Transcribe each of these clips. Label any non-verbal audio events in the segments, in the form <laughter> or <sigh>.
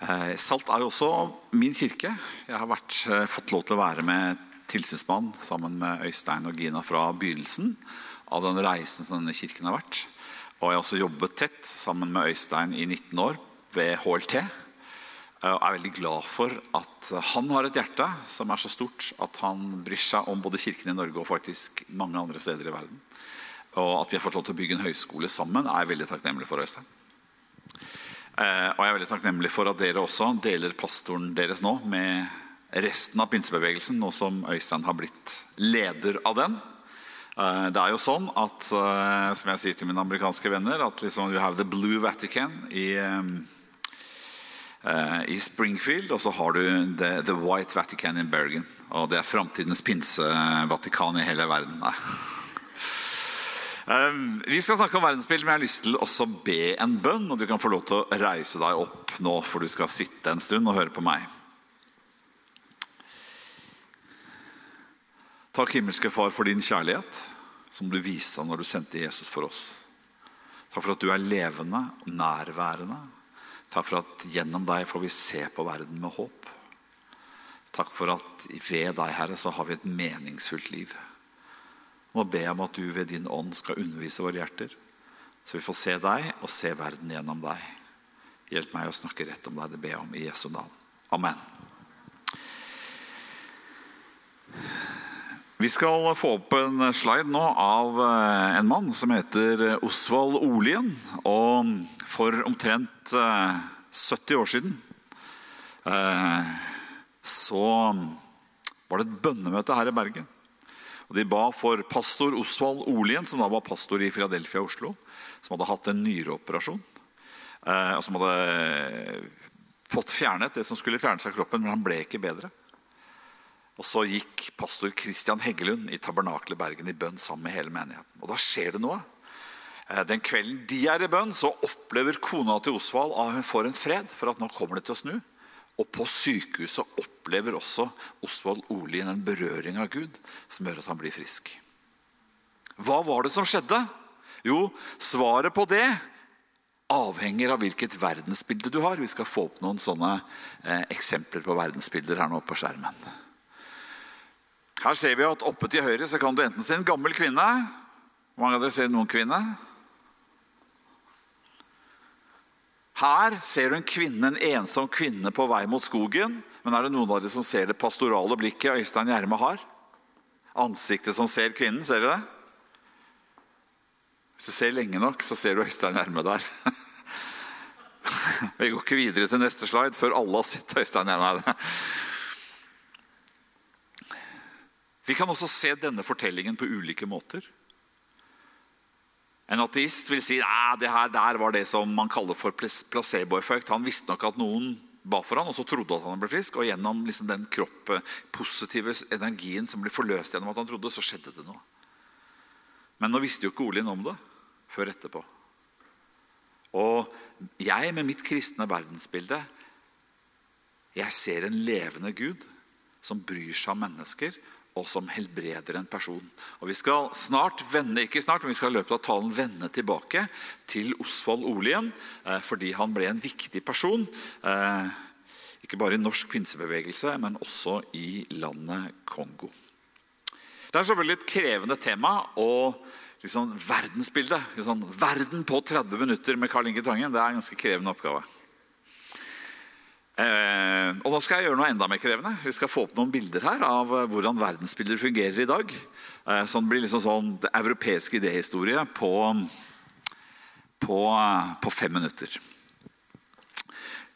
Eh, eh, Salt er jo også min kirke. Jeg har vært, eh, fått lov til å være med tilsynsmann sammen med Øystein og Gina fra begynnelsen av den reisen som denne kirken har vært. Og jeg har også jobbet tett sammen med Øystein i 19 år ved HLT. Jeg Og er veldig glad for at han har et hjerte som er så stort at han bryr seg om både kirken i Norge og faktisk mange andre steder i verden. Og at vi har fått lov til å bygge en høyskole sammen, er jeg veldig takknemlig for. Øystein. Eh, og jeg er veldig takknemlig for at dere også deler pastoren deres nå med resten av pinsebevegelsen, nå som Øystein har blitt leder av den. Eh, det er jo sånn at, eh, som jeg sier til mine amerikanske venner, at liksom you have the blue Vatican i, i Springfield, og så har du the, the white Vatican in Bergen. Og det er framtidens pinsevatikan i hele verden. Nei. Um, vi skal snakke om verdensbildet, men jeg har lyst til også å be en bønn. Og du kan få lov til å reise deg opp nå, for du skal sitte en stund og høre på meg. Takk, himmelske Far, for din kjærlighet, som du viste når du sendte Jesus for oss. Takk for at du er levende og nærværende. Takk for at gjennom deg får vi se på verden med håp. Takk for at ved deg, Herre, så har vi et meningsfullt liv. Nå ber jeg om at du ved din ånd skal undervise våre hjerter, så vi får se deg og se verden gjennom deg. Hjelp meg å snakke rett om deg, det ber jeg om i Jesu navn. Amen. Vi skal få opp en slide nå av eh, en mann som heter Osvald Olien. Og for omtrent eh, 70 år siden eh, så var det et bønnemøte her i Bergen. Og De ba for pastor Osvald Olien, som da var pastor i Philadelphia Oslo. Som hadde hatt en nyreoperasjon. Eh, og som hadde fått fjernet det som skulle fjernes av kroppen, men han ble ikke bedre. Og Så gikk pastor Christian Heggelund i Tabernaklet Bergen i bønn sammen med hele menigheten. Og da skjer det noe. Eh, Den kvelden de er i bønn, så opplever kona til Osvald at hun får en fred for at nå kommer det til å snu. Og på sykehuset opplever også Osvald Olien en berøring av Gud som gjør at han blir frisk. Hva var det som skjedde? Jo, svaret på det avhenger av hvilket verdensbilde du har. Vi skal få opp noen sånne eh, eksempler på verdensbilder her nå på skjermen. Her ser vi at Oppe til høyre så kan du enten se en gammel kvinne. Hvor mange av dere ser noen kvinne? Her ser du en kvinne, en ensom kvinne på vei mot skogen. Men er det noen av dere som ser det pastorale blikket Øystein Gjerme har? Ansiktet som ser kvinnen, ser dere det? Hvis du ser lenge nok, så ser du Øystein Gjerme der. <laughs> Vi går ikke videre til neste slide før alle har sett Øystein Gjerme. Vi kan også se denne fortellingen på ulike måter. En ateist vil si at det her der var det som man kaller for placeboeffekt. Han visste nok at noen ba for han, og så trodde at han ble frisk. Og gjennom liksom den kropp, positive energien som ble forløst gjennom at han trodde, så skjedde det noe. Men nå visste jo ikke Olin om det før etterpå. Og jeg med mitt kristne verdensbilde, jeg ser en levende Gud som bryr seg om mennesker, og som helbreder en person. Og Vi skal snart vende ikke snart, men vi skal i løpet av talen vende tilbake til Osvald Olien, eh, fordi han ble en viktig person. Eh, ikke bare i norsk pinsebevegelse, men også i landet Kongo. Det er selvfølgelig et krevende tema. og liksom verdensbildet. Liksom, verden på 30 minutter med Karl Inge Tangen. Det er en ganske krevende oppgave. Eh, og nå skal jeg gjøre noe enda mer krevende. Vi skal få opp noen bilder her av eh, hvordan verdensbilder fungerer i dag. Eh, så det blir liksom sånn det europeiske idéhistorie på, på, eh, på fem minutter.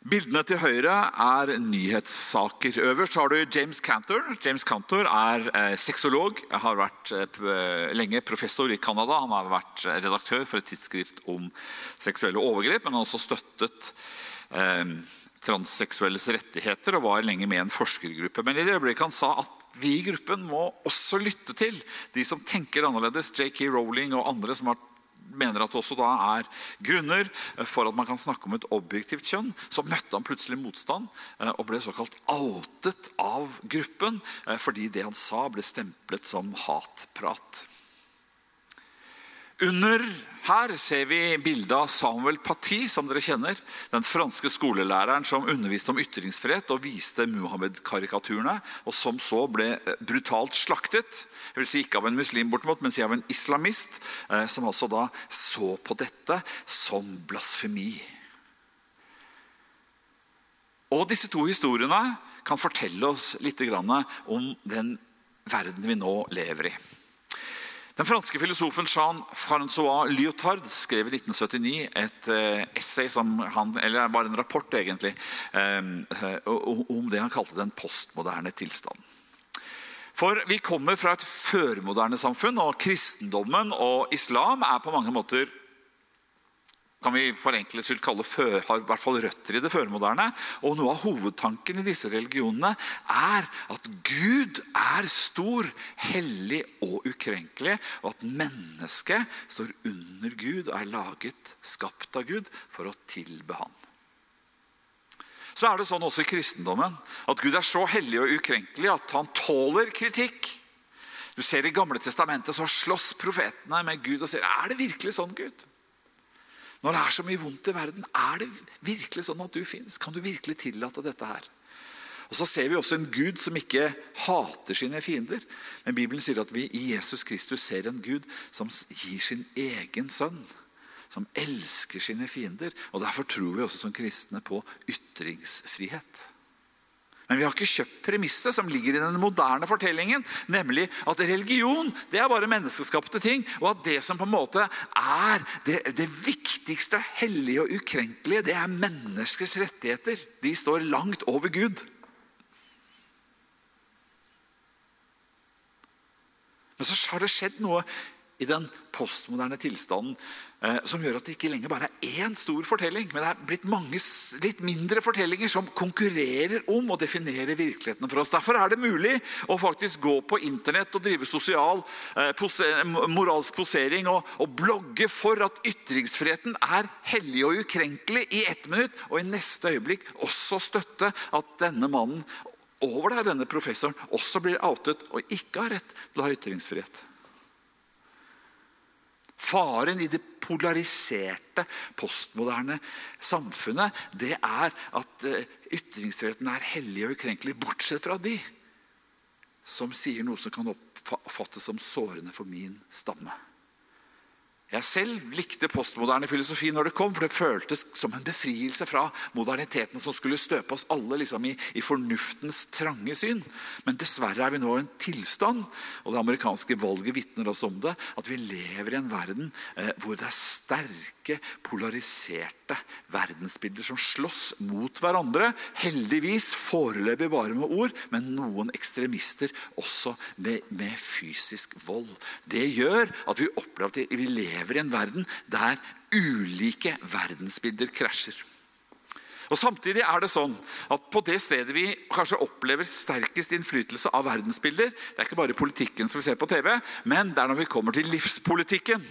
Bildene til høyre er nyhetssaker. Øverst har du James Cantor. James Cantor er eh, sexolog. Har vært eh, lenge professor i Canada. Han har vært redaktør for et tidsskrift om seksuelle overgrep, men har også støttet eh, transseksuelles rettigheter og var lenge med i en forskergruppe. Men i det øyeblikket han sa at vi i gruppen må også lytte til de som tenker annerledes, J.K. Rowling og andre som har mener at det også da er grunner for at man kan snakke om et objektivt kjønn, så møtte han plutselig motstand eh, og ble såkalt outet av gruppen eh, fordi det han sa, ble stemplet som hatprat. Under her ser vi bildet av Samuel Paty, som dere kjenner. Den franske skolelæreren som underviste om ytringsfrihet og viste Muhammed-karikaturene, og som så ble eh, brutalt slaktet. Jeg vil si Ikke av en muslim, bortimot, men si av en islamist, eh, som altså da så på dette som blasfemi. Og Disse to historiene kan fortelle oss litt om den verden vi nå lever i. Den franske filosofen Jean-Francois Lyotard skrev i 1979 et eh, essay, han, eller bare en rapport egentlig, eh, om det han kalte den postmoderne tilstanden. For vi kommer fra et førmoderne samfunn, og kristendommen og islam er på mange måter kan vi for skyld kalle har i hvert fall røtter i det førmoderne. Og noe av hovedtanken i disse religionene er at Gud er stor, hellig og ukrenkelig, og at mennesket står under Gud og er laget, skapt av Gud, for å tilbe Han. Så er det sånn også i kristendommen at Gud er så hellig og ukrenkelig at han tåler kritikk. Du ser I Gamle testamentet så slåss profetene med Gud og sier er det virkelig sånn, Gud? Når det er så mye vondt i verden, er det virkelig sånn at du fins? Kan du virkelig tillate dette her? Og Så ser vi også en Gud som ikke hater sine fiender. Men Bibelen sier at vi i Jesus Kristus ser en Gud som gir sin egen sønn. Som elsker sine fiender. Og Derfor tror vi også som kristne på ytringsfrihet. Men vi har ikke kjøpt premisset som ligger i den moderne fortellingen, nemlig at religion det er bare menneskeskapte ting, og at det som på en måte er det, det viktigste, hellige og ukrenkelige, det er menneskers rettigheter. De står langt over Gud. Men så har det skjedd noe i den postmoderne tilstanden eh, som gjør at det ikke lenger bare er én stor fortelling, men det er blitt mange litt mindre fortellinger som konkurrerer om å definere virkeligheten for oss. Derfor er det mulig å faktisk gå på Internett og drive sosial eh, pose, moralsk posering og, og, blogge for at ytringsfriheten er hellig og ukrenkelig i ett minutt, og i neste øyeblikk også støtte at denne mannen over der, denne professoren også blir outet og ikke har rett til å ha ytringsfrihet. Faren i det polariserte, postmoderne samfunnet det er at eh, ytringsfriheten er hellig og ukrenkelig, bortsett fra de som sier noe som kan oppfattes som sårende for min stamme. Jeg selv likte postmoderne filosofi når det kom, for det føltes som en befrielse fra moderniteten som skulle støpe oss alle liksom i, i, fornuftens trange syn. Men dessverre er vi nå i en tilstand, og det amerikanske valget vitner oss om det, at vi lever i en verden eh, hvor det er sterke, polariserte verdensbilder som slåss mot hverandre. Heldigvis foreløpig bare med ord, men noen ekstremister også med, med fysisk vold. Det gjør at vi opplever at vi lever i en verden der ulike verdensbilder krasjer. Og Samtidig er det sånn at på det stedet vi kanskje opplever sterkest innflytelse av verdensbilder, det er ikke bare politikken som vi ser på TV, men det er når vi kommer til livspolitikken.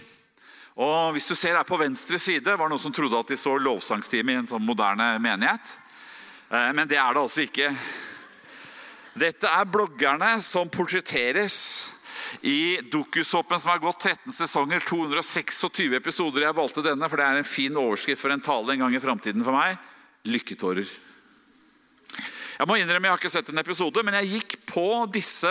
Og Hvis du ser her på venstre side, var det noen som trodde at de så lovsangstime i en sånn moderne menighet. Eh, men det er det altså ikke. Dette er bloggerne som portretteres i dokusåpen som har gått 13 sesonger, 226 episoder. Jeg valgte denne, for det er en fin overskrift for en tale en gang i framtiden for meg. Lykketårer. Jeg må innrømme jeg har ikke sett en episode, men jeg gikk på disse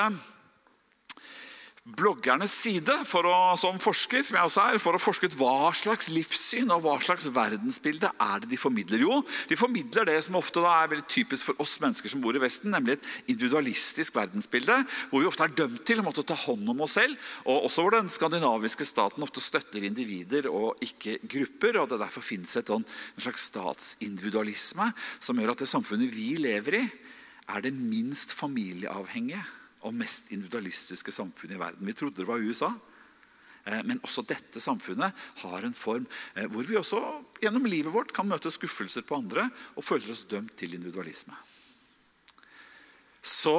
bloggernes side for å, som forsker, som jeg også er, for å forske ut hva slags livssyn og hva slags verdensbilde er det de formidler. Jo, de formidler det som ofte er veldig typisk for oss mennesker som bor i Vesten, nemlig et individualistisk verdensbilde, hvor vi ofte er dømt til å måtte ta hånd om oss selv, og også hvor den skandinaviske staten ofte støtter individer og ikke grupper. og det Derfor finnes et sånn, en slags statsindividualisme som gjør at det samfunnet vi lever i, er det minst familieavhengige og mest individualistiske samfunnet i verden. Vi trodde det var USA. Eh, men også dette samfunnet har en form eh, hvor vi også gjennom livet vårt kan møte skuffelser på andre og føler oss dømt til individualisme. Så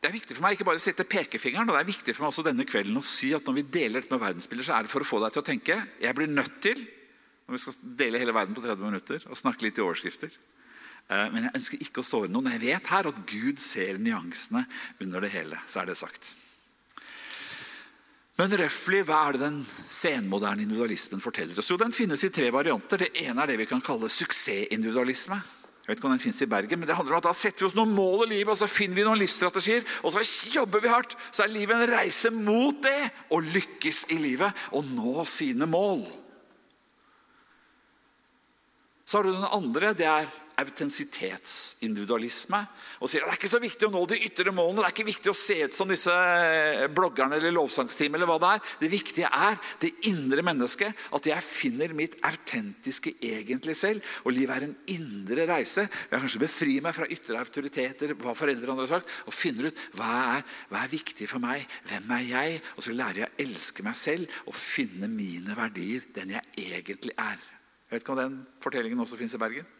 det er viktig for meg ikke bare å sette pekefingeren, og det er viktig for meg også denne kvelden å si at når vi deler dette med verdensbilder, så er det for å få deg til å tenke. Jeg blir nødt til, når vi skal dele hele verden på 30 minutter, og snakke litt i overskrifter. Eh, men jeg ønsker ikke å såre noen. Jeg vet her at Gud ser nyansene under det hele. Så er det sagt. Men røftlig, hva er det den senmoderne individualismen forteller oss? Jo, Den finnes i tre varianter. Det ene er det vi kan kalle suksessindividualisme. Jeg vet ikke om den finnes i Bergen, men det handler om at Da setter vi oss noen mål i livet og så finner vi noen livsstrategier. Og så jobber vi hardt. Så er livet en reise mot det. Å lykkes i livet og nå sine mål. Så har du den andre. Det er autentisitetsindividualisme. Og sier at det er ikke så viktig å nå de ytre målene. Det er ikke viktig å se ut som disse eh, bloggerne eller lovsangsteam. eller hva Det er. Det viktige er det indre mennesket. At jeg finner mitt autentiske egentlig selv. Og livet er en indre reise. Jeg kanskje befri meg fra ytre autoriteter, hva foreldrene har sagt, og finner ut hva er, hva er viktig for meg. Hvem er jeg? Og så lærer jeg å elske meg selv og finne mine verdier, den jeg egentlig er. Jeg vet ikke om den fortellingen også fins i Bergen?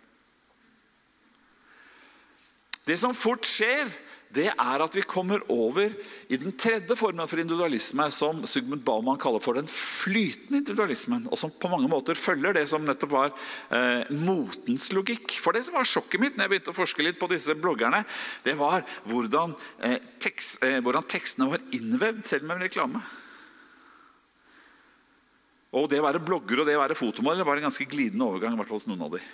Det som fort skjer, det er at vi kommer over i den tredje formen for individualisme, som Sigmund Baumann kaller for den flytende individualismen, og som på mange måter følger det som nettopp var eh, motens logikk. For det som var sjokket mitt når jeg begynte å forske litt på disse bloggerne, det var hvordan, eh, tekst, eh, hvordan tekstene var innvevd, selv med reklame. Og det å være blogger og det å være fotomodell var en ganske glidende overgang. i hvert fall hos noen av de.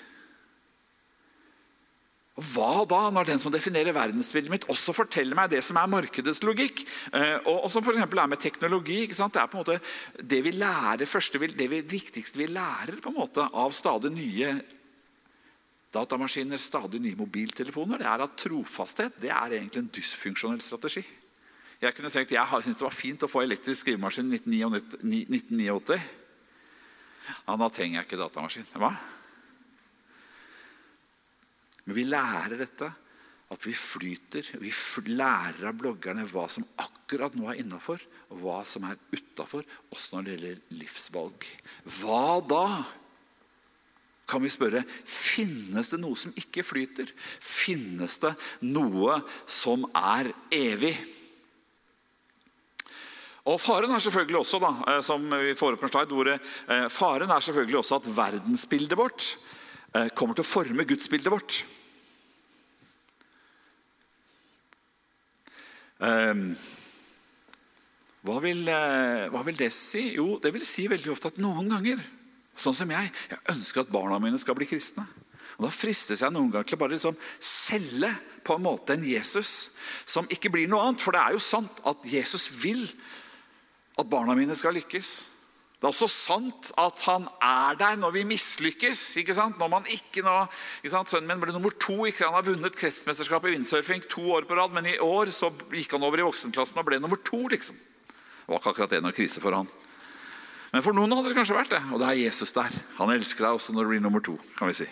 Og Hva da, når den som definerer verdensbildet mitt, også forteller meg det som er markedets logikk? Eh, og, og som for er med teknologi. Det er på en måte det vi lærer første, det vi, viktigste vi lærer på en måte av stadig nye datamaskiner, stadig nye mobiltelefoner, det er at trofasthet det er egentlig en dysfunksjonell strategi. Jeg kunne tenkt, jeg syntes det var fint å få elektrisk skrivemaskin i 1989. Ja, da trenger jeg ikke datamaskin. Hva? Men vi lærer dette. At vi flyter. Vi lærer av bloggerne hva som akkurat nå er innafor, og hva som er utafor, også når det gjelder livsvalg. Hva da? Kan vi spørre finnes det noe som ikke flyter? Finnes det noe som er evig? Og Faren er selvfølgelig også da, eh, som vi får opp en slide, hvor, eh, faren er selvfølgelig også at verdensbildet vårt kommer til å forme gudsbildet vårt. Ehm, hva vil, eh, hva vil, det si? Jo, det vil si veldig ofte at noen ganger, sånn som jeg, jeg ønsker at barna mine skal bli kristne. Og Da fristes jeg noen ganger til å bare liksom selge på en måte en Jesus som ikke blir noe annet. For det er jo sant at Jesus vil at barna mine skal lykkes. Det er også sant at han er der når vi mislykkes. ikke sant? Når man ikke nå, ikke sant? Sønnen min ble nummer to. ikke Han har vunnet kretsmesterskapet i windsurfing to år på rad, men i år så gikk han over i voksenklassen og ble nummer to. liksom. Det var ikke akkurat det noen krise for han. Men for noen hadde det kanskje vært det. Og det er Jesus der. Han elsker deg også når du blir nummer to. kan vi si.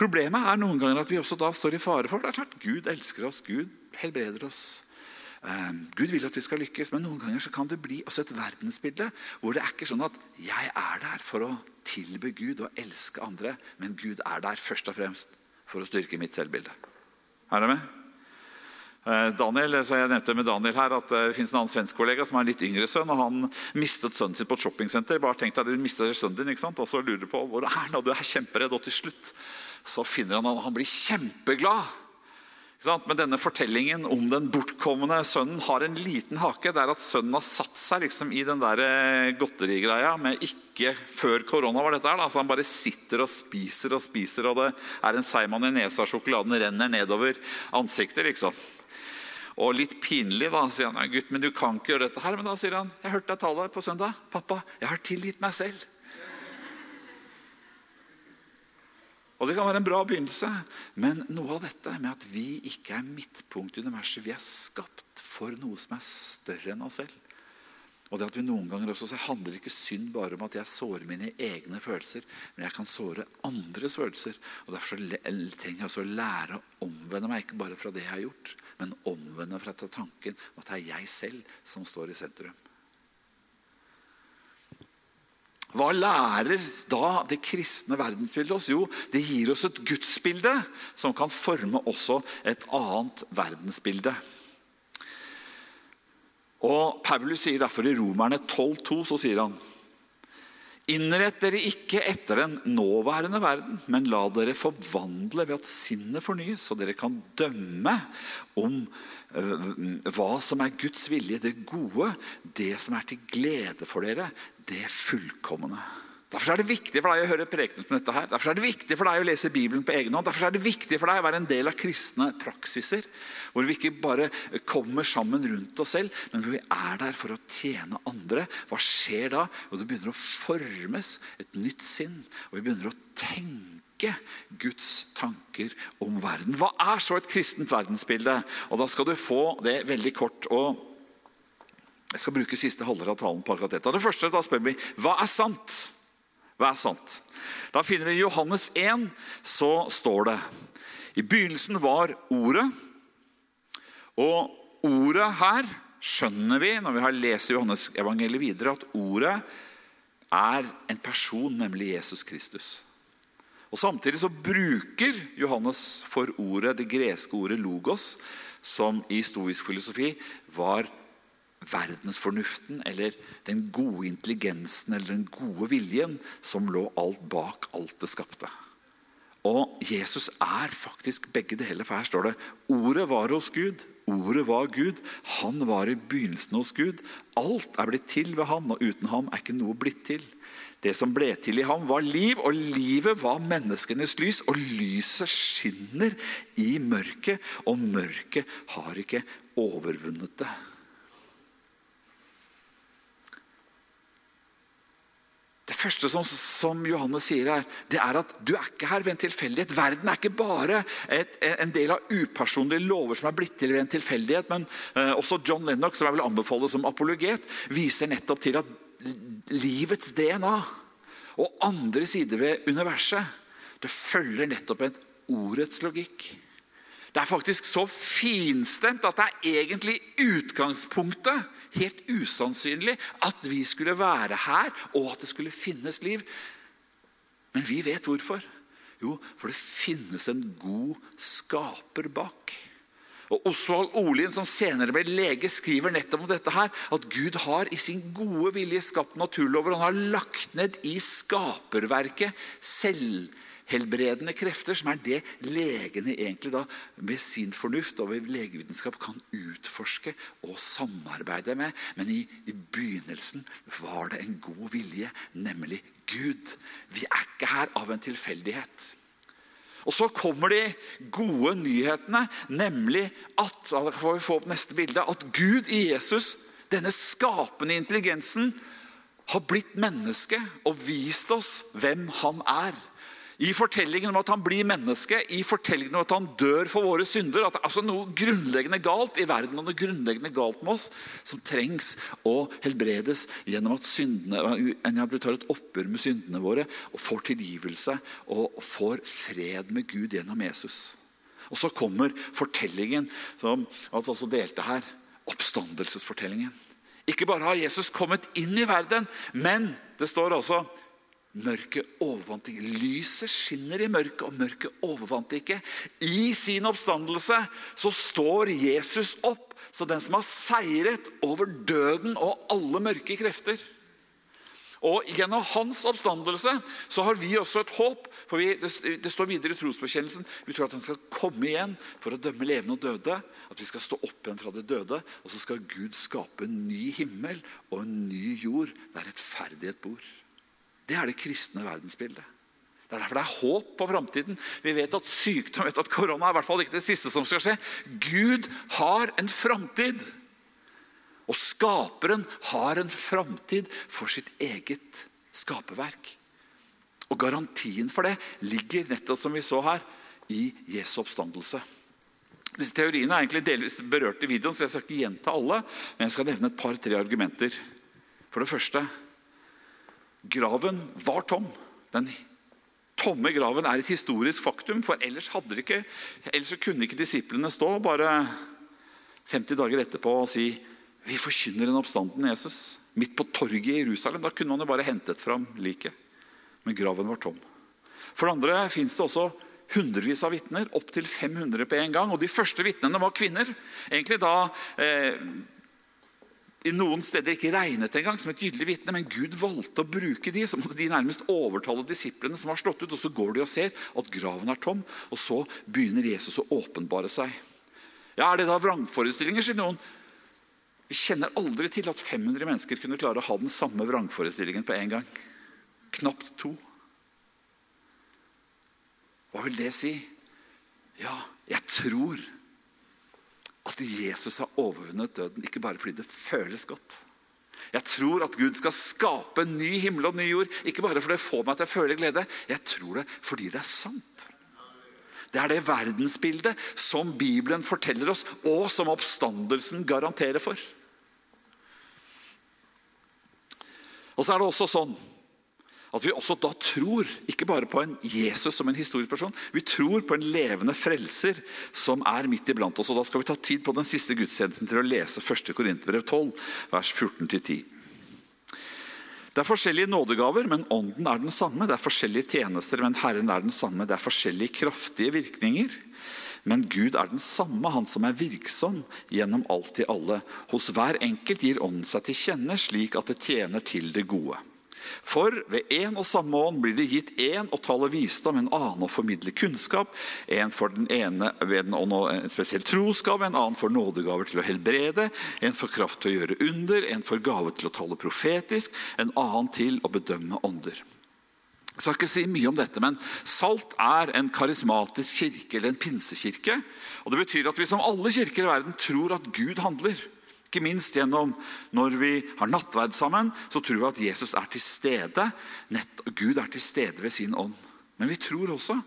Problemet er noen ganger at vi også da står i fare for det. er klart Gud elsker oss, Gud helbreder oss. Ehm, Gud vil at vi skal lykkes, men noen ganger så kan det bli også et verdensbilde hvor det er ikke sånn at jeg er der for å tilbe Gud og elske andre, men Gud er der først og fremst for å styrke mitt selvbilde. Er dere med? Eh, Daniel, så jeg nevnte med Daniel her at Det finnes en annen svensk kollega som har en litt yngre sønn. og Han mistet sønnen sin på et shoppingsenter. Bare tenk deg, du mistet sønnen din, ikke sant? og så lurer du på hvor er han og Du er kjemperedd, og til slutt så finner han han blir kjempeglad men denne fortellingen om den bortkomne sønnen har en liten hake. Det er at sønnen har satt seg liksom i den der eh, godterigreia med ikke før korona var dette her. Da. Han bare sitter og spiser og spiser, og det er en seigmann i nesa, sjokoladen renner nedover ansiktet. liksom. Og litt pinlig, da, sier han. Gutt, men du kan ikke gjøre dette her. Men da sier han, jeg hørte deg tale på søndag. Pappa, jeg har tilgitt meg selv. Og Det kan være en bra begynnelse, men noe av dette med at vi ikke er midtpunkt i universet Vi er skapt for noe som er større enn oss selv. Og det at vi noen ganger også, så handler ikke synd bare om at jeg sårer mine egne følelser, men jeg kan såre andres følelser. Og Derfor trenger jeg også å lære å omvende meg, ikke bare fra det jeg har gjort, men omvende fra tanken at det er jeg selv som står i sentrum. Hva lærer da det kristne verdensbildet oss? Jo, det gir oss et gudsbilde som kan forme også et annet verdensbilde. Og Paulus sier derfor i Romerne 12,2 så sier han Innrett dere ikke etter den nåværende verden, men la dere forvandle ved at sinnet fornyes, så dere kan dømme om øh, hva som er Guds vilje, det gode, det som er til glede for dere, det fullkomne. Derfor er det viktig for deg å høre prekenen som dette her. Derfor er det viktig for deg å lese Bibelen på egen hånd. Derfor er det viktig for deg å være en del av kristne praksiser. Hvor vi ikke bare kommer sammen rundt oss selv, men hvor vi er der for å tjene andre. Hva skjer da? Jo, det begynner å formes et nytt sinn. Og vi begynner å tenke Guds tanker om verden. Hva er så et kristent verdensbilde? Og Da skal du få det veldig kort. og Jeg skal bruke siste halvdel av talen på akkurat dette. Det første da spør vi hva er sant? Er sant? Da finner vi i Johannes 1, så står det I begynnelsen var Ordet. Og ordet her skjønner vi når vi har lest Johannes evangeliet videre, at ordet er en person, nemlig Jesus Kristus. Og Samtidig så bruker Johannes for ordet det greske ordet 'logos', som i stoisk filosofi var verdensfornuften eller den gode intelligensen eller den gode viljen som lå alt bak alt det skapte. Og Jesus er faktisk begge deler, for her står det Ordet var hos Gud, ordet var Gud, han var i begynnelsen hos Gud. Alt er blitt til ved ham, og uten ham er ikke noe blitt til. Det som ble til i ham, var liv, og livet var menneskenes lys. Og lyset skinner i mørket, og mørket har ikke overvunnet det. Første som, som, Johannes sier her, det er at du er ikke her ved en tilfeldighet. Verden er ikke bare et, en del av upersonlige lover som er blitt til ved en tilfeldighet. Men eh, også John Lennox, som jeg vil anbefale som apologet, viser nettopp til at livets DNA og andre sider ved universet det følger nettopp en ordets logikk. Det er faktisk så finstemt at det er egentlig utgangspunktet helt usannsynlig at vi skulle være her, og at det skulle finnes liv. Men vi vet hvorfor. Jo, for det finnes en god skaper bak. Og Osvald Olien, som senere ble lege, skriver nettopp om dette her, at Gud har i sin gode vilje skapt naturlover. Han har lagt ned i skaperverket selv helbredende krefter, som er det legene egentlig da med sin fornuft og legevitenskap kan utforske og samarbeide med. Men i, i begynnelsen var det en god vilje, nemlig Gud. Vi er ikke her av en tilfeldighet. Og Så kommer de gode nyhetene, nemlig at da får vi få opp neste bilde, at Gud i Jesus, denne skapende intelligensen, har blitt menneske og vist oss hvem han er. I fortellingen om at han blir menneske, i fortellingen om at han dør for våre synder. At det er altså noe grunnleggende galt i verden og noe grunnleggende galt med oss som trengs å helbredes gjennom at syndene, vi tar et oppgjør med syndene våre og får tilgivelse og får fred med Gud gjennom Jesus. Og Så kommer fortellingen som altså også delte her, oppstandelsesfortellingen. Ikke bare har Jesus kommet inn i verden, men det står også Mørket overvant ikke. Lyset skinner i mørket, og mørket overvant ikke. I sin oppstandelse så står Jesus opp så den som har seiret over døden og alle mørke krefter. Og Gjennom hans oppstandelse så har vi også et håp. for vi, det, står videre i trosbekjennelsen. Vi tror at han skal komme igjen for å dømme levende og døde. At vi skal stå opp igjen fra de døde. Og så skal Gud skape en ny himmel og en ny jord der rettferdighet bor. Det er det kristne verdensbildet. Det er derfor det er håp på framtiden. Vi vet at sykdom, vet at korona er i hvert fall ikke det siste som skal skje. Gud har en framtid. Og skaperen har en framtid for sitt eget skaperverk. Og garantien for det ligger nettopp som vi så her, i Jesu oppstandelse. Disse teoriene er egentlig delvis berørt i videoen, så jeg skal ikke gjenta alle. Men jeg skal nevne et par-tre argumenter. For det første Graven var tom. Den tomme graven er et historisk faktum, for ellers, ikke, ellers kunne ikke disiplene stå bare 50 dager etterpå og si vi forkynner en oppstanden Jesus. midt på torget i Jerusalem. Da kunne man jo bare hentet fram liket. Men graven var tom. For det andre fins det også hundrevis av vitner, opptil 500 på en gang. Og de første vitnene var kvinner. Egentlig da eh, i noen steder ikke regnet engang som et gyldig vitne, men Gud valgte å bruke de, så måtte de nærmest overtale disiplene som var slått ut. og Så går de og ser at graven er tom, og så begynner Jesus å åpenbare seg. Ja, Er det da vrangforestillinger, sier noen. Vi kjenner aldri til at 500 mennesker kunne klare å ha den samme vrangforestillingen på en gang. Knapt to. Hva vil det si? Ja, jeg tror at Jesus har overvunnet døden, ikke bare fordi det føles godt. Jeg tror at Gud skal skape ny himmel og ny jord, ikke bare fordi det får meg til å føle glede. Jeg tror det fordi det er sant. Det er det verdensbildet som Bibelen forteller oss, og som oppstandelsen garanterer for. Og så er det også sånn at vi også da tror ikke bare på en Jesus som en historisk person, vi tror på en levende frelser som er midt iblant oss. Og Da skal vi ta tid på den siste gudstjenesten til å lese 1. Korinterbrev 12, vers 14-10. Det er forskjellige nådegaver, men ånden er den samme. Det er forskjellige tjenester, men Herren er den samme. Det er forskjellige kraftige virkninger. Men Gud er den samme, han som er virksom gjennom alt i alle. Hos hver enkelt gir ånden seg til kjenne, slik at det tjener til det gode. For ved én og samme ånd blir det gitt én å tale visdom, en annen å formidle kunnskap, en for den ene ved den ånd en spesiell trosgave, en annen for nådegaver til å helbrede, en for kraft til å gjøre under, en for gave til å tale profetisk, en annen til å bedømme ånder. Jeg skal ikke si mye om dette, men Salt er en karismatisk kirke eller en pinsekirke. og Det betyr at vi som alle kirker i verden tror at Gud handler. Ikke minst gjennom når vi har nattverd sammen, så tror vi at Jesus er til stede. Nett, Gud er til stede ved sin ånd. Men vi tror også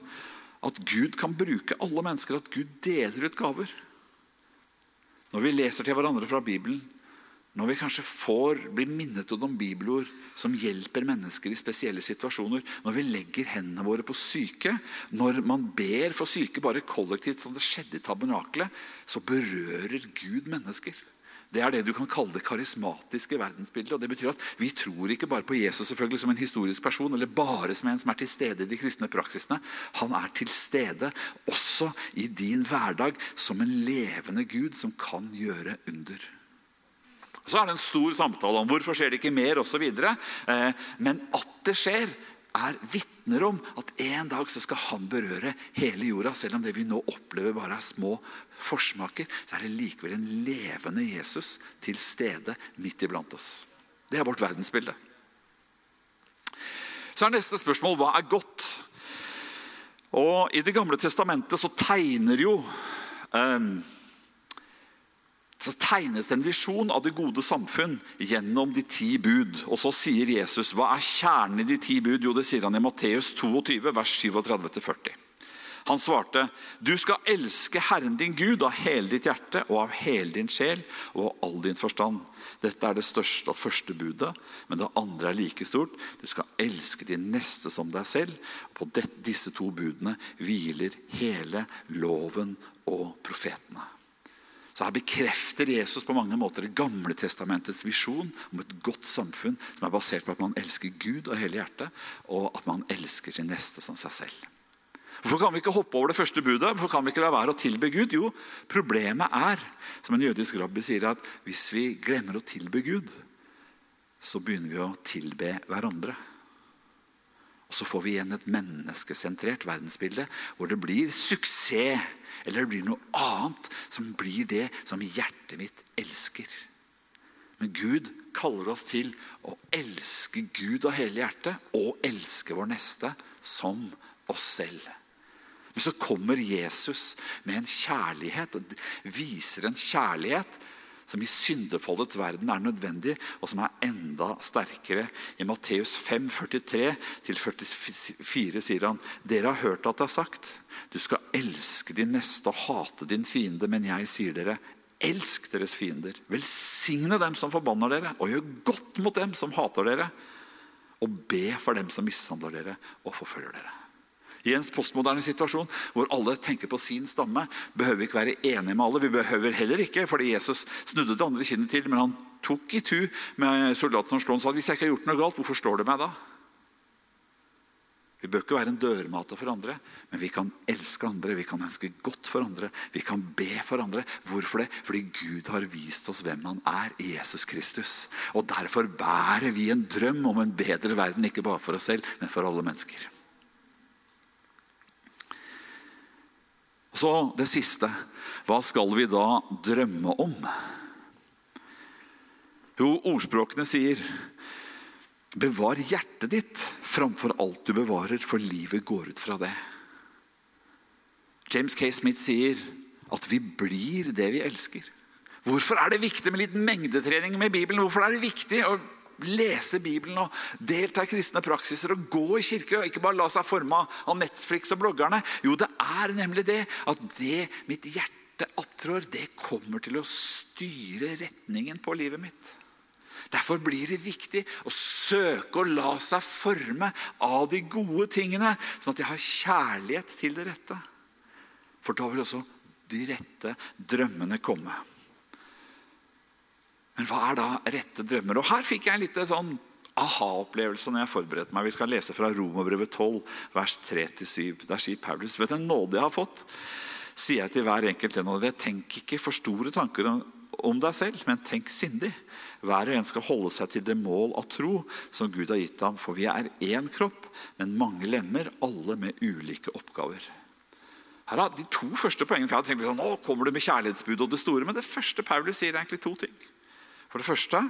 at Gud kan bruke alle mennesker, at Gud deler ut gaver. Når vi leser til hverandre fra Bibelen, når vi kanskje får, bli minnet om bibelord som hjelper mennesker i spesielle situasjoner, når vi legger hendene våre på syke, når man ber for syke bare kollektivt, som det skjedde i tabernakelet, så berører Gud mennesker. Det er det du kan kalle det karismatiske verdensbildet. og det betyr at Vi tror ikke bare på Jesus selvfølgelig som en historisk person, eller bare som en som er til stede i de kristne praksisene. Han er til stede også i din hverdag som en levende Gud som kan gjøre under. Så er det en stor samtale om hvorfor skjer det ikke mer osv. Eh, men at det skjer, er vitner om at en dag så skal han berøre hele jorda. Selv om det vi nå opplever bare er små forsmaker, så er det likevel en levende Jesus til stede midt iblant oss. Det er vårt verdensbilde. Så er neste spørsmål hva er godt? Og I Det gamle testamentet så tegner jo um, så tegnes det en visjon av det gode samfunn gjennom de ti bud. Og så sier Jesus, hva er kjernen i de ti bud? Jo, det sier han i Matteus 22, vers 37-40. Han svarte, du skal elske Herren din Gud av hele ditt hjerte og av hele din sjel og av all din forstand. Dette er det største og første budet, men det andre er like stort. Du skal elske din neste som deg selv. På disse to budene hviler hele loven og profetene. Så her bekrefter Jesus på mange måter Det gamle testamentets visjon om et godt samfunn som er basert på at man elsker Gud av hele hjertet, og at man elsker sin neste som seg selv. Hvorfor kan vi ikke hoppe over det første budet? Hvorfor kan vi ikke la være å tilbe Gud? Jo, problemet er, som en jødisk rabbi sier, at hvis vi glemmer å tilbe Gud, så begynner vi å tilbe hverandre. Og så får vi igjen et menneskesentrert verdensbilde hvor det blir suksess eller det blir noe annet som blir det som hjertet mitt elsker. Men Gud kaller oss til å elske Gud av hele hjertet og elske vår neste som oss selv. Men så kommer Jesus med en kjærlighet og viser en kjærlighet som i syndefoldets verden er nødvendig, og som er enda sterkere. I Matteus 5, 43-44 sier han, dere har hørt at det er sagt, du skal elske din neste og hate din fiende, men jeg sier dere, elsk deres fiender. Velsigne dem som forbanner dere, og gjør godt mot dem som hater dere. Og be for dem som mishandler dere og forfølger dere. I en postmoderne situasjon hvor alle tenker på sin stamme, behøver vi ikke være enige med alle. Vi behøver heller ikke, fordi Jesus snudde det andre kinnet til, men han tok i tu med soldaten han sa hvis jeg ikke har gjort noe galt, hvorfor slår du meg da? Vi bør ikke være en dørmate for andre, men vi kan elske andre, vi kan ønske godt for andre. Vi kan be for andre. Hvorfor det? Fordi Gud har vist oss hvem han er i Jesus Kristus. Og Derfor bærer vi en drøm om en bedre verden, ikke bare for oss selv, men for alle mennesker. Så det siste. Hva skal vi da drømme om? Jo, ordspråkene sier Bevar hjertet ditt framfor alt du bevarer, for livet går ut fra det. James K. Smith sier at vi blir det vi elsker. Hvorfor er det viktig med litt mengdetrening med Bibelen? Hvorfor er det viktig å lese Bibelen og delta i kristne praksiser og gå i kirke og ikke bare la seg forme av Netflix og bloggerne? Jo, det er nemlig det at det mitt hjerte attrår, det kommer til å styre retningen på livet mitt. Derfor blir det viktig å søke å la seg forme av de gode tingene, sånn at jeg har kjærlighet til det rette. For da vil også de rette drømmene komme. Men hva er da rette drømmer? Og Her fikk jeg en litt sånn aha-opplevelse når jeg forberedte meg. Vi skal lese fra Romerbrevet 12, vers 3-7. Der sier Paulus vet du en nåde jeg har fått, sier jeg til hver enkelt en av dere. Tenk ikke for store tanker om deg selv, men tenk sindig. Hver og en skal holde seg til det mål av tro som Gud har gitt ham. For vi er én kropp, men mange lemmer, alle med ulike oppgaver. Her er De to første poengene for jeg hadde tenkt liksom, nå kommer du med kjærlighetsbud og det store, Men det første Paulus sier, er egentlig to ting. For det første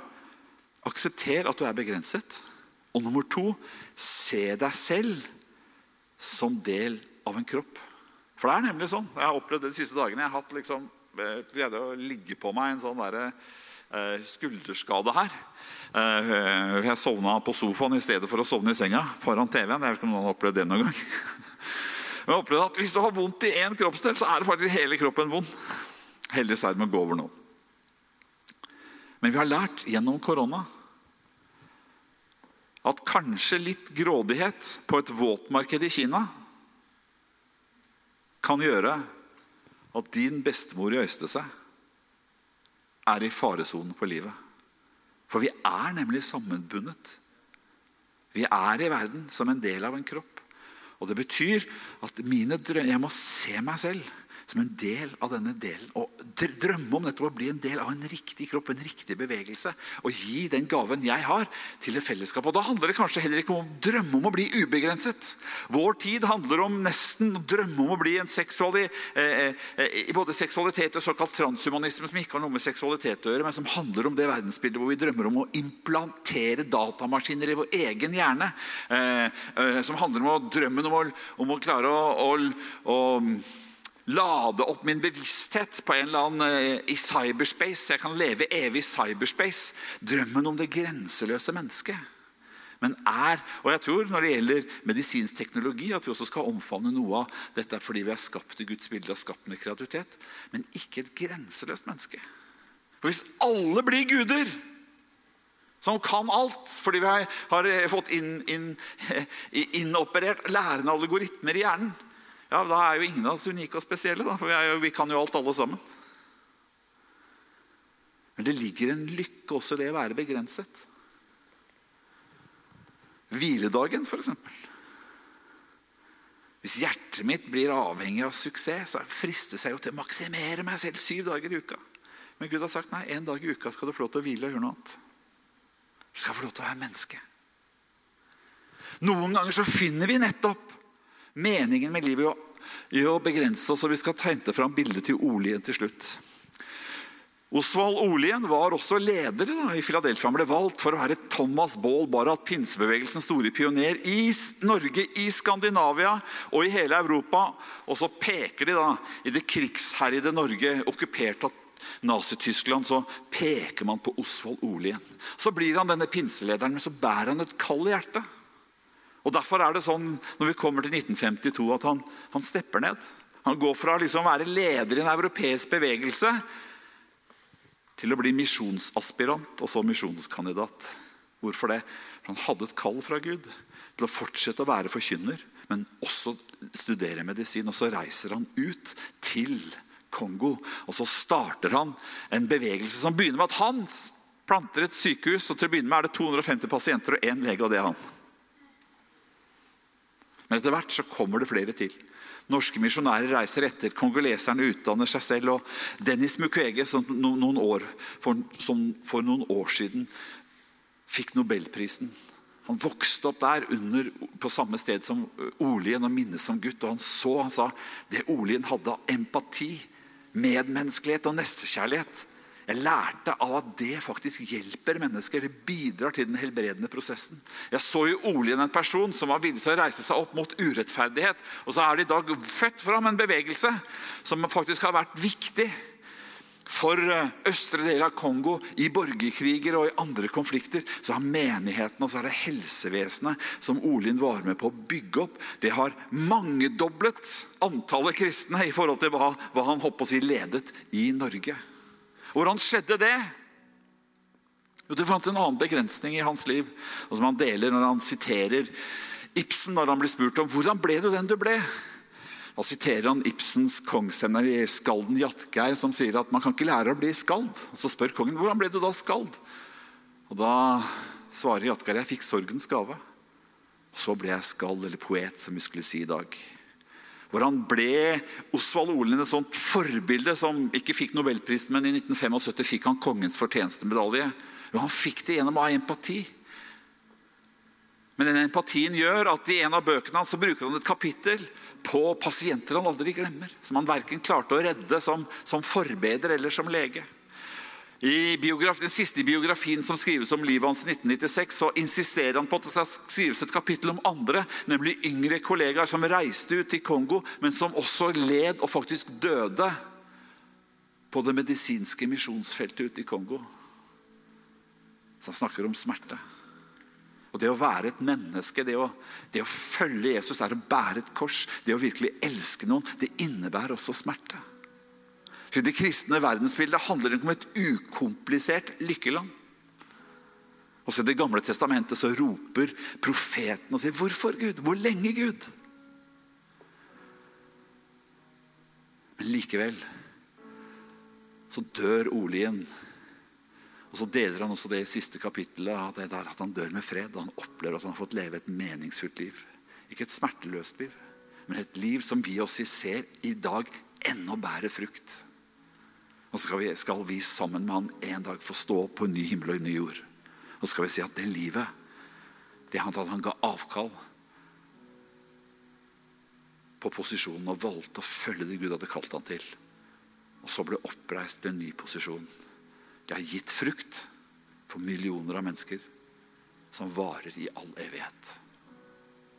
aksepter at du er begrenset. Og nummer to se deg selv som del av en kropp. For det er nemlig sånn. Jeg har opplevd det de siste dagene. Jeg har hatt liksom, greide å ligge på meg en sånn der, Eh, skulderskade her. Eh, jeg sovna på sofaen i stedet for å sovne i senga foran TV-en. Jeg vet ikke om noen har opplevd det noen gang. <laughs> Men Jeg opplevde at Hvis du har vondt i én kroppsdel, så er det faktisk hele kroppen vond. Heldigvis er det med å gå over nå. Men vi har lært gjennom korona at kanskje litt grådighet på et våtmarked i Kina kan gjøre at din bestemor i Øystese er i faresonen for livet. For vi er nemlig sammenbundet. Vi er i verden som en del av en kropp. Og Det betyr at drømmer, jeg må se meg selv som en del av denne delen. Og drømme om nettopp å bli en del av en riktig kropp, en riktig bevegelse. Og gi den gaven jeg har, til et fellesskap. Og Da handler det kanskje heller ikke om å drømme om å bli ubegrenset. Vår tid handler om nesten å drømme om å bli en seksuali, eh, eh, både seksualitet og såkalt transhumanisme, som ikke har noe med seksualitet å gjøre, men som handler om det verdensbildet hvor vi drømmer om å implantere datamaskiner i vår egen hjerne. Eh, eh, som handler om å, drømmen om å, om å klare å, å, å lade opp min bevissthet på en eller annen eh, i cyberspace. Jeg kan leve evig i cyberspace. Drømmen om det grenseløse mennesket. Men er, og jeg tror Når det gjelder medisinsk teknologi, at vi også skal omfavne noe av dette fordi vi er skapt i Guds bilde og skapt med kreativitet, men ikke et grenseløst menneske. For Hvis alle blir guder, som kan alt fordi vi har fått inn, inn, <laughs> innoperert lærende algoritmer i hjernen, ja, Da er jo ingen av oss unike og spesielle, da, for vi, jo, vi, kan jo alt, alle sammen. Men det ligger en lykke også i det å være begrenset. Hviledagen, f.eks. Hvis hjertet mitt blir avhengig av suksess, så fristes jeg jo til å maksimere meg selv syv dager i uka. Men Gud har sagt nei, en dag i uka skal du få lov til å hvile og gjøre noe annet. Du skal få lov til å være menneske. Noen ganger så finner vi nettopp meningen med livet er å begrense oss, og vi skal tegne fram bildet til Olien til slutt. Osvald Olien var også leder da, i Philadelphia. Han ble valgt for å være Thomas Baal Barrat, pinsebevegelsens store pioner i Norge, i Skandinavia og i hele Europa. Og så peker de da i det krigsherjede Norge, okkupert av Nazi-Tyskland, så peker man på Osvald Olien. Så blir han denne pinselederen, men så bærer han et kald i hjertet. Og Derfor er det sånn når vi kommer til 1952 at han, han stepper ned. Han går fra å liksom være leder i en europeisk bevegelse til å bli misjonsaspirant og så misjonskandidat. Hvorfor det? For Han hadde et kall fra Gud til å fortsette å være forkynner, men også studere medisin. Og så reiser han ut til Kongo, og så starter han en bevegelse som begynner med at han Planter et sykehus, og til å begynne med er det 250 pasienter og én lege, og det er han. Men etter hvert så kommer det flere til. Norske misjonærer reiser etter, kongoleserne utdanner seg selv. Og Dennis Mukwege, som, for, som for noen år siden fikk nobelprisen Han vokste opp der under, på samme sted som Olien og minnes som gutt. Og han så, han sa, det Olien hadde av empati, medmenneskelighet og nestekjærlighet jeg lærte av at det faktisk hjelper mennesker. Det bidrar til den helbredende prosessen. Jeg så i Olien en person som var villig til å reise seg opp mot urettferdighet. Og så er det i dag født fram en bevegelse som faktisk har vært viktig for eh, østre deler av Kongo, i borgerkriger og i andre konflikter. Så har menigheten og så er det helsevesenet som Olin var med på å bygge opp, det har mangedoblet antallet kristne i forhold til hva, hva han håper å si ledet i Norge. Hvordan skjedde det? Jo, Det fantes en annen begrensning i hans liv, og som han deler når han siterer Ibsen når han blir spurt om hvordan ble du den du ble. Da siterer han Ibsens kongsemner i skalden Jatgeir, som sier at man kan ikke lære å bli skald. Og Så spør kongen hvordan ble du da skald. Og Da svarer Jatgeir jeg fikk sorgens gave. Og så ble jeg skald, eller poet, som vi skulle si i dag. Hvor han ble Osvald Olen et sånt forbilde som ikke fikk nobelprisen, men i 1975 fikk han kongens fortjenestemedalje. Jo, han fikk det gjennom ha empati. Men den empatien gjør at i en av bøkene hans bruker han et kapittel på pasienter han aldri glemmer. Som han verken klarte å redde som, som forbeder eller som lege. I den siste biografien som skrives om livet hans i 1996, så insisterer han på at det skal skrives et kapittel om andre, nemlig yngre kollegaer som reiste ut til Kongo, men som også led og faktisk døde på det medisinske misjonsfeltet ute i Kongo. Så han snakker om smerte. Og Det å være et menneske, det å, det å følge Jesus, er å bære et kors. Det å virkelig elske noen, det innebærer også smerte. For Det kristne verdensbildet handler det om et ukomplisert lykkeland. Også I Det gamle testamentet så roper profeten og sier 'Hvorfor, Gud? Hvor lenge, Gud?' Men likevel så dør Olien. Og så deler han også det i siste kapittelet at han dør med fred. Og han opplever at han har fått leve et meningsfullt liv. Ikke et smerteløst liv, men et liv som vi også ser i dag ennå bærer frukt. Og så skal vi, skal vi sammen med han en dag få stå på en ny himmel og en ny jord. Og så skal vi si at det livet, det han at han ga avkall på posisjonen og valgte å følge det Gud hadde kalt han til. Og så ble oppreist til en ny posisjon. Det har gitt frukt for millioner av mennesker som varer i all evighet.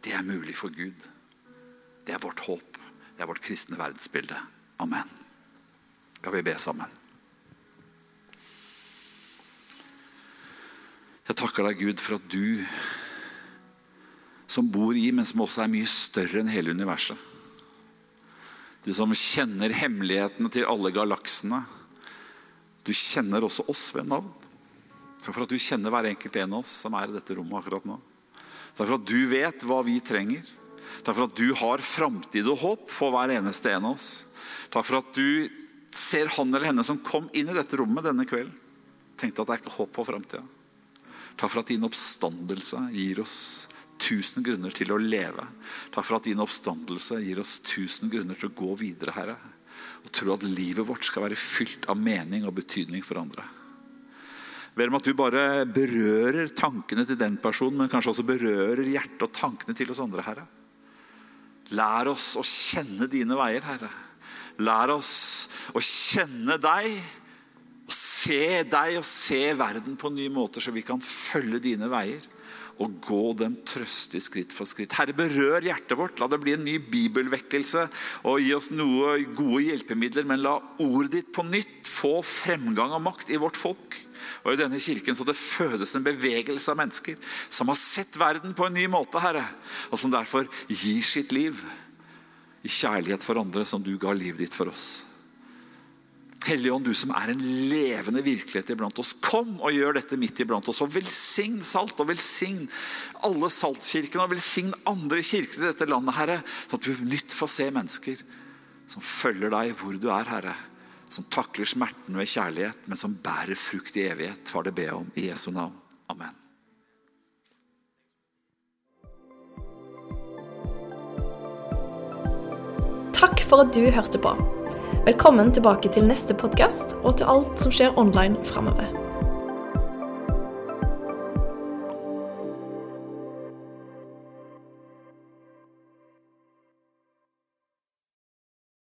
Det er mulig for Gud. Det er vårt håp. Det er vårt kristne verdensbilde. Amen skal vi be sammen. Jeg takker deg, Gud, for at du som bor i, men som også er mye større enn hele universet. Du som kjenner hemmelighetene til alle galaksene. Du kjenner også oss ved navn. Takk for at du kjenner hver enkelt en av oss som er i dette rommet akkurat nå. Takk for at du vet hva vi trenger. Takk for at du har framtid og håp for hver eneste en av oss. Takk for at du ser han eller henne som kom inn i dette rommet denne kvelden, tenkte at det er ikke håp for framtida. Takk for at din oppstandelse gir oss tusen grunner til å leve. Takk for at din oppstandelse gir oss tusen grunner til å gå videre, Herre. Og tro at livet vårt skal være fylt av mening og betydning for andre. Ber om at du bare berører tankene til den personen, men kanskje også berører hjertet og tankene til oss andre, Herre. Lær oss å kjenne dine veier, Herre. Lær oss å kjenne deg, og se deg og se verden på nye måter, så vi kan følge dine veier og gå dem trøstig skritt for skritt. Herre, berør hjertet vårt. La det bli en ny bibelvekkelse og gi oss noe gode hjelpemidler. Men la ordet ditt på nytt få fremgang og makt i vårt folk. Og i denne kirken så det fødes en bevegelse av mennesker som har sett verden på en ny måte, Herre, og som derfor gir sitt liv i kjærlighet for andre som du ga livet ditt for oss. Hellige Ånd, du som er en levende virkelighet iblant oss, kom og gjør dette midt iblant oss. Og velsign Salt, og velsign alle saltkirkene, og velsign andre kirker i dette landet, Herre. Sånn at vi på nytt får se mennesker som følger deg hvor du er, Herre. som takler smerten ved kjærlighet, men som bærer frukt i evighet. Far, det jeg om i Jesu navn. Amen. Takk for at du hørte på. Velkommen tilbake til neste podkast og til alt som skjer online framover.